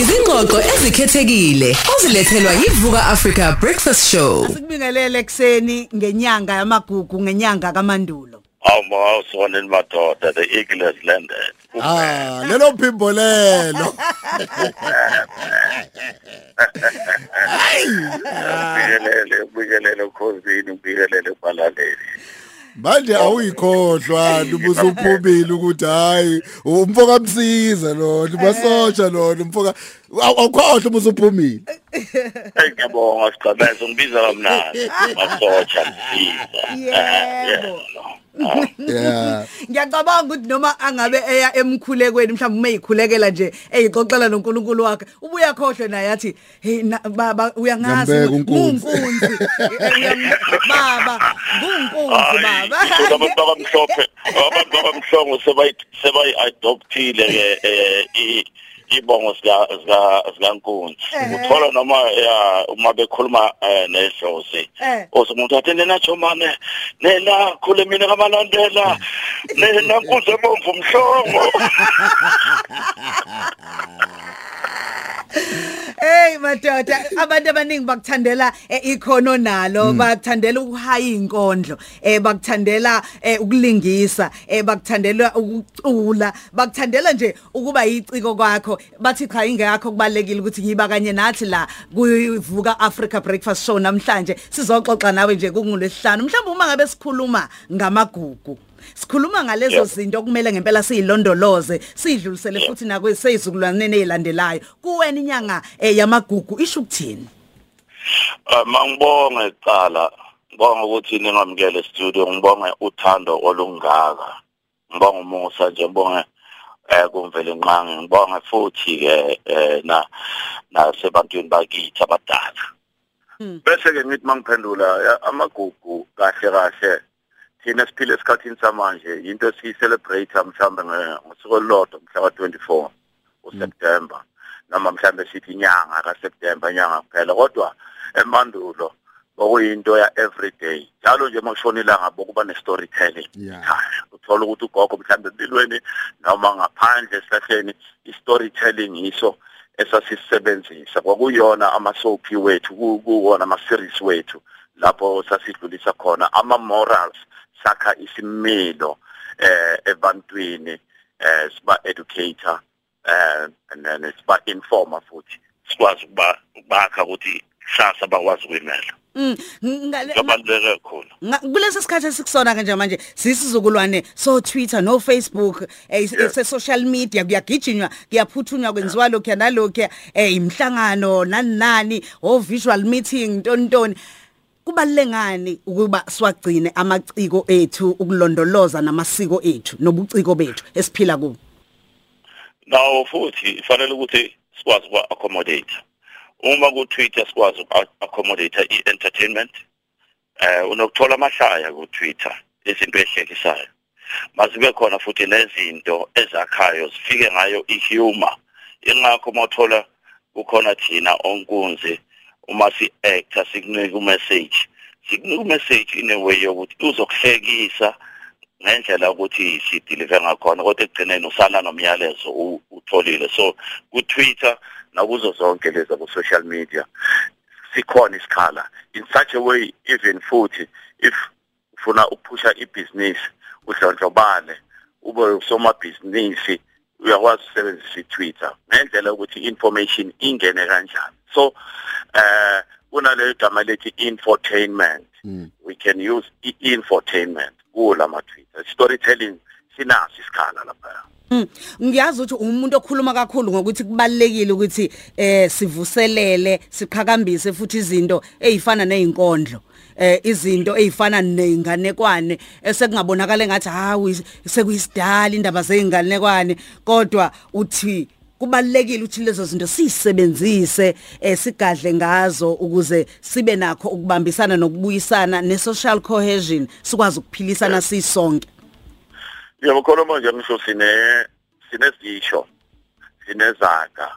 Izingxoxo ezikhethekile ozilethelwa yivuka Africa Breakfast Show. Sikubingelele ekseni ngenyanga yamagugu ngenyanga kaMandulo. Awuma usoneni madoda the eagle has landed. Ah, lelo phimbo lelo. Bikelele, bikelele ukhosini, bikelele balaleli. Manje awuyikhohlwa ubusuphumile ukuthi hayi umfoka msiza lo, basotsha lo, umfoka awukhohlwa ubusuphumile. Hey ngiyabonga sicabeza ngibiza kamnandi. Masotsha msiza. Yebo. Yeah. Ngiyacabanga ukuthi noma angabe eya emkhulekweni mhlawumbe umeyikhulekela nje eyixoxela noNkulunkulu wakhe ubuya khohlwe naye athi hey na- baba uyangazi Ngiyambeka unkunzi." unkunzi baba baba abantu abamhlophe, abantu abamhlongo sebayi sebayi adoptile ke eh ibongo sika sika sikankunzi. Uthola noma uma bekhuluma eh nedlozi. Eh. Osumuntu athi nena Chomane, nena khule mina ngamalandela. Nena nkunzi ebomvu mhlongo. Hey madoda abantu abaningi bakuthandela eh, ikhono nalo bakuthandela ukuhaya inkondlo eh bakuthandela eh, ukulingisa eh bakuthandela ukucula bakuthandela nje ukuba iciko kwakho. Bathi cha ingekho kubalekile ukuthi yiba kanye nathi la kuvuka Africa Breakfast Show namhlanje. Sizoxoxa nawe nje kungulesihlanu mhlawumbe uma ngabe sikhuluma ngamagugu. Sikhuluma ngalezo zinto kumele ngempela siyilondoloze sidlulisele futhi nakwe seyizukulwaneni ezilandelayo kuwena inyanga eh, yamagugu isho ukuthini Ah, Mangibonge icala. Ngibonga ukuthi ningamukele studio, ngibonge uthando olungaka. Ngibonga umusa nje, ngibonge eh kumvele nqangi, ngibonge futhi ke eh na nasebantwini bakithi abadala. Hmm. Bese ke ngithi mangiphendula amagugu kahle kahle thina siphile esikhathini samanje into esiyicelebrate mhlambe nge- ngosuku olulodwa mhla ka24 uSeptember. Noma mhlambe sithi inyanga kaSeptember inyanga kuphela. Kodwa emandulo okuyinto ya everyday njalo nje makushona ilanga bokuba ne-storytelling Yeah. ekhaya. Uthola ukuthi ugogo mhlambe empilweni noma ngaphandle esihlahleni i-storytelling yiso esasisebenzisa. Kwakuyona ama-soapy wethu ku- kuwona ama-series wethu lapho sasidlulisa khona ama-morals sakha isimilo eh ebantwini eh siba educator eh and then siba informer futhi. Sikwazi ukuba ukubakha ukuthi kusasa bakwazi ukuyimela. Mm, ngale- kubaluleke kakhulu. nga- kulesi sikhathi esikusona kanje manje sisizukulwane so Twitter no Facebook eh Yeah. se social media kuyagijinywa kuyaphuthunywa kwenziwa lokho nalokho eh imhlangano nani nani o visual meeting tontoni kubalengani ukuba siwagcine amaciko ethu ukulondoloza namasiko ethu nobuciko bethu esiphila kubo? Nawo futhi fanele ukuthi sikwazi ukuba accommodate uma ku Twitter sikwazi uku accommodate i-entertainment eh unokuthola amahlaya ku Twitter izinto ehlekisayo mazibe khona futhi nezinto ezakhayo sifike ngayo ihumor. Ingakho mawuthola kukhona thina onkunzi uma si actor sikunika message sikunika message in a way yokuthi uzokuhlekisa ngendlela ukuthi sideliver ngakhona kodwa ekugcineni usala nomyalezo u- utholile. So ku Twitter nakuzo zonke lezi ku social media sikhona isikhala. In such a way even futhi if ufuna ukuphusha ibhizinisi udlondlobale ube usomabhizinisi uyakwazi ukusebenzisa i-Twitter ngendlela ukuthi information ingene kanjani. So eh kunale gama lethi infotainment. Mm. we can use i-infotainment kula ma Twitter storytelling sinaso isikhala lapha. Mm, ngiyazi ukuthi umuntu okhuluma kakhulu ngokuthi kubalekile ukuthi eh sivuselele siqhakambise futhi izinto ezifana nezinkondlo eh izinto ezifana nezinganekwane esekungabonakala ngathi hawu sekuyisidala indaba zezinganekwane kodwa uthi kubalekile ukuthi lezo zinto sisebenzise eh sigadle ngazo ukuze sibe nakho ukubambisana nokubuyisana ne social cohesion sikwazi ukuphilisana sisonke. Yebo khona manje ngisho sine sinezisho sinezaga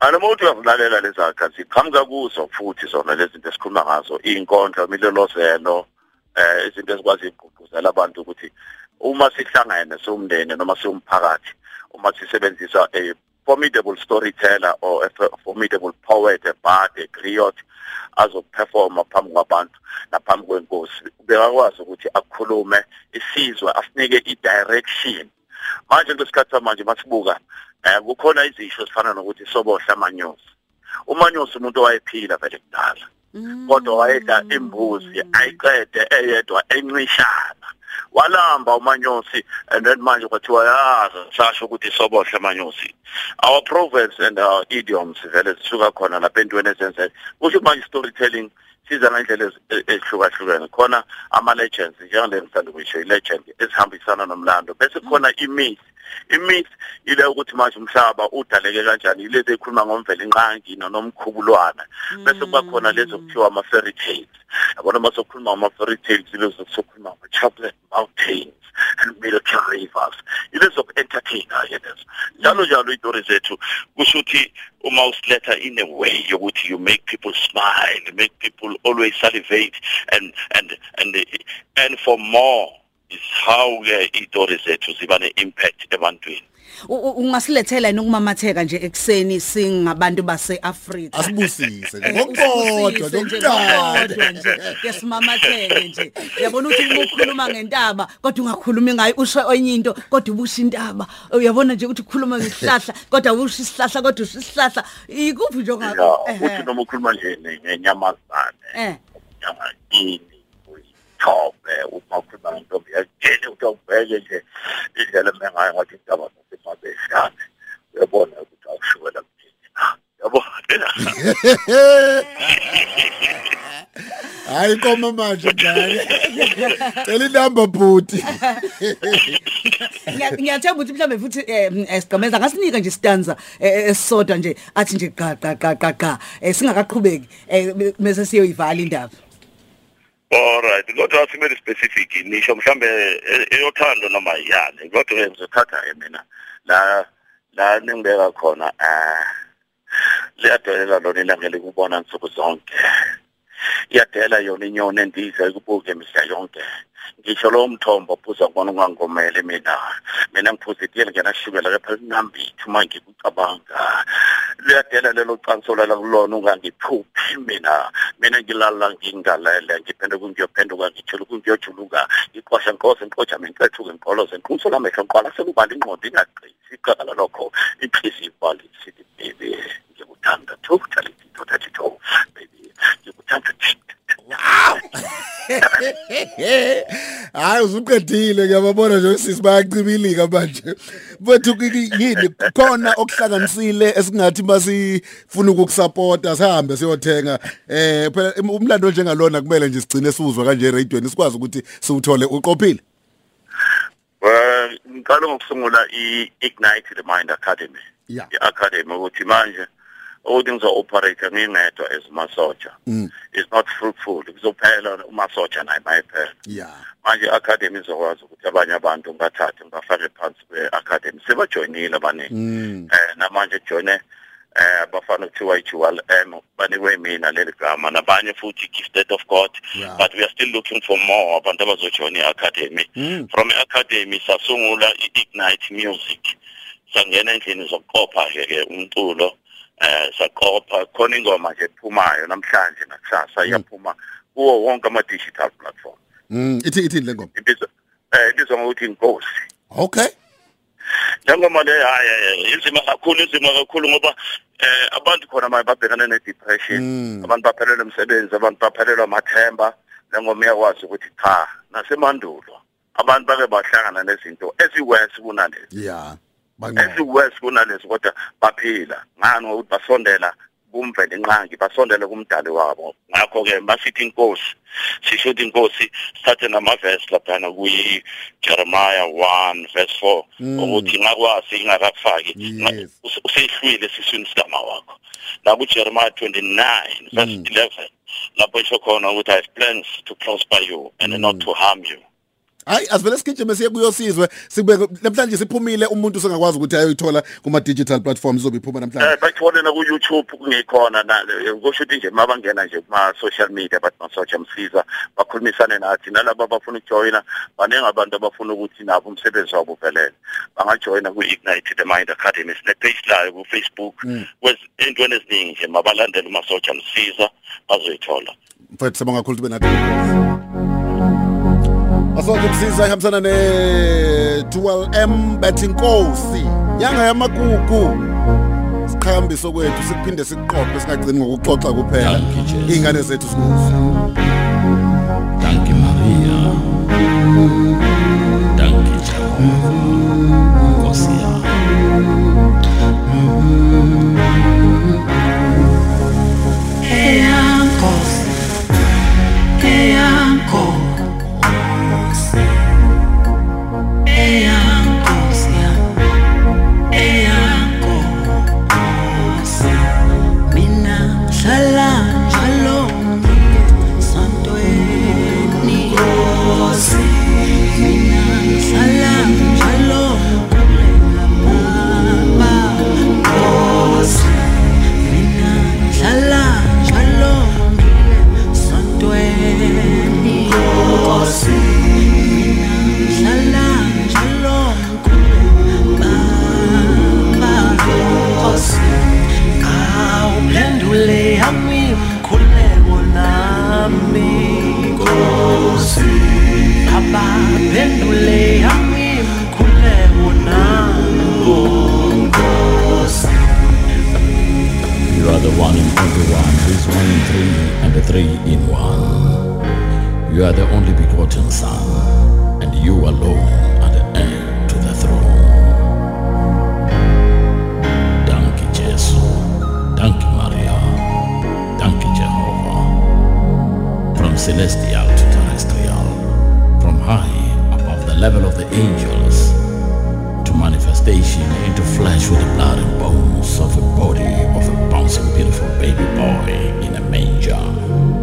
Anomuntu uyazilalela lezakha ziqhamuka kuzo futhi zona lezi zinto esikhuluma ngazo inkondlo imilolozelo eh izinto ezikwazi ukugqugquzela abantu ukuthi uma sihlangene somndeni noma siwumphakathi uma sisebenzisa a formidable storyteller or a formidable poet a griot azoperforma phambi kwabantu naphambi kwenkosi. Bekakwazi ukuthi akhulume isizwe asinike i-direction. Manje kulesikhathi samanje masibuka eh kukhona izisho ezifana nokuthi sobohla amanyosi umanyosi umuntu owayephila vele kudala kodwa wayedla imbuzi ayiqede eyedwa encishana walamba umanyosi and then manje kwathiwa yaza sasho ukuthi sobohle amanyosi our proverbs and our idioms vele zisuka khona lapha entweni ezenze kusho manje storytelling siza ngendlela ezi- ezihlukahlukene khona ama legends njengale ngisanda kuyisho i-legend ezihambisana nomlando bese khona i-myth i-myth ile ukuthi manje umhlaba udaleke kanjani? Ilezi ekhuluma ngomvelo inqangi nomkhubulwana bese kuba khona lezo kuthiwa ama fairy tales. Yabona uma sokhuluma ngama fairy tales ilezo sokhuluma ngama chocolate mountains and military rivers. Ilezo entertainer yezo njalo njalo izitori zethu kusho ukuthi uma usiletha in a way yokuthi you make people smile you make people always salivate and and and and for more. Is how ke izitori zethu ziba ne-impact ebantwini? Ungasilethela yini ukumamatheka nje ekseni singabantu baseAfrika? Asibusise nje Eh, nje, ngokuthanda ngokukodwa nje ke simamatheke nje. Uyabona ukuthi uma ukhuluma ngentaba kodwa ungakhulumi ngayo usho enye into kodwa ubusha intaba. Uyabona nje ukuthi ukhuluma ngesihlahla kodwa usho isihlahla kodwa usho isihlahla. Ikuphi nje onga uthi noma ukhuluma nje ne- ngenyamazane eh. nyama ini uyithobe uma ukhuluma ngentombi yakutsheni ukuthi awubheke nje indlela mengayo ngathi intaba zasemabeshane uyabona ukuthi awushukela mthini yabona hayi koma manje ngane cela inamba bhuti. Ngiya- ngiyathemba ukuthi mhlambe futhi eh, sigqemeza ngasinika nje stanza eh, esisodwa nje athi nje qa qa qa qa qa eh, singakaqhubeki eh, bese siyoyivala indaba. Alright, kodwa asimele specific nisho mhlambe e- eyothando noma yani. Kodwa ngizothatha ke mina la la ningibeka khona eh liyadelela lona ilanga likubona nsuku zonke. Iyadela yona inyoni endiza ikubuke mihla yonke. Ngisho lo mthombo phuza ngona ungangomele mina. Mina ngiphuzitile ngena shukela kepha linambithi uma ngikucabanga. Liyadela lelo cansola la kulona ungangiphuphi mina. Mina ngilala ngingalele ngiphenduka ngiyophenduka ngijulu ngiyojuluka iqosha nkosi nkoja menqethuke nqoloze nqumso lamehlo nqola sekubala ingqondo ingaqisi iqala lokho inhliziyo ibali sithi baby ngikuthanda tu taliti to tathi to baby ngikuthanda hayi uzuqedile ngiyababona nje sisi bayacibilika manje. Bethu yini? Khona okuhlanganisile esingathi masifuna ukukusupporta sihambe siyothenga eh phela umlando njengalona kumele nje sigcine siwuzwa kanje radioweni sikwazi ukuthi siwuthole uqophile? Ngicela ngokusungula i-Ignite the Mind Academy. I-academy ukuthi manje ukuthi ngizo-operate ngingedwa as umasotsha. It's not fruitful. Kuzophela umasotsha naye mayiphela. yeah. Manje i-academy izokwazi ukuthi abanye abantu ngibathathe ngibafake phansi kwe-academy sebajoyinile abaningi. Eh namanje joine eh abafana kuthiwa i-Jewel M banikwe mina leli gama. Nabanye futhi gifted of God Yeah. but we are still looking for more abantu abazojoina i-academy. From i-academy sasungula i-ignite music. Sangena endlini zokuqopha ke ke umculo. Eh saqopha khona ingoma nje ephumayo namhlanje nakusasa iyaphuma kuwo wonke ama digital platform. Mm ithi ithi le ngoma? Ibizwa eh ibizwa ngokuthi inkosi. Okay. Njengoba le hayi inzima kakhulu inzima kakhulu ngoba eh abantu khona manje babhekana ne depression Mm. abantu baphelelwa umsebenzi abantu baphelelwa amathemba. Nengoma iyakwazi ukuthi cha nasemandulo abantu bake bahlangana nezinto eziworse kunalezi. Yeah. Banqoba eziworse kunalezi kodwa baphila ngani ngokuthi basondela kumvele inqangi basondele kumdali wabo ngakho ke masithi inkosi sisho ukuthi inkosi sithathe namavesi laphana kuyi Jeremiah 1 verse 4 Mm. ukuthi ngakwazi ingakafaki Yes. usehlwile siswini sikama wakho la ku Jeremiah 29 verse Mm. 11 lapho isho khona ukuthi I have plans to prosper you and Mm. not to harm you hayi asivele sigijime siye kuyosizwe sibeke namhlanje siphumile umuntu sengakwazi ukuthi ayoyithola kuma digital platforms zobiphuma namhlanje. Eh bathole na ku YouTube kungekhona na kusho ukuthi nje mabangena nje kuma social media bathi masocha msiza bakhulumisane nathi. Nalabo abafuna ukujoina baningi abantu abafuna ukuthi nabo umsebenzi wabo uvelele bangajoina ku Ignite the Mind Academy sine page layo ku Facebook kwezintweni eziningi nje mabalandele umasocha msiza bazoyithola. Mfethu sabonga kakhulu kube nathi Asonke msiza ihambisana ne 12M betting Nkosi yanga yamagugu. Siqhambiso kwethu siphinde siqophe singagcini ngokuxoxa kuphela. Ingane zethu sinuzi Danke Maria. Danke Jehova. Celestial to terrestrial, from high above the level of the angels, to manifestation into flesh with the blood and bones of a body of a bouncing beautiful baby boy in a manger.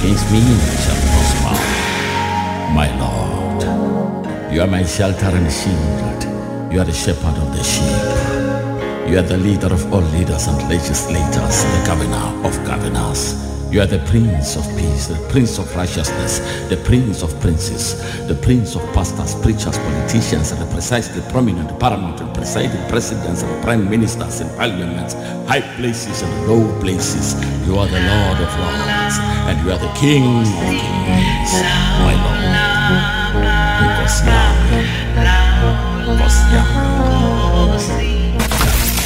Against me shall prosper. My Lord, you are my shelter and shield. You are the shepherd of the sheep. You are the leader of all leaders and legislators, the governor of governors. You are the Prince of Peace, the Prince of Righteousness, the Prince of Princes, the Prince of Pastors, Preachers, Politicians, and the precisely prominent, paramount, and presiding presidents and prime ministers in parliaments, high places and low places. You are the Lord of Lords, and you are the King of Kings, my Lord. Nkosiyami, Nkosiyami.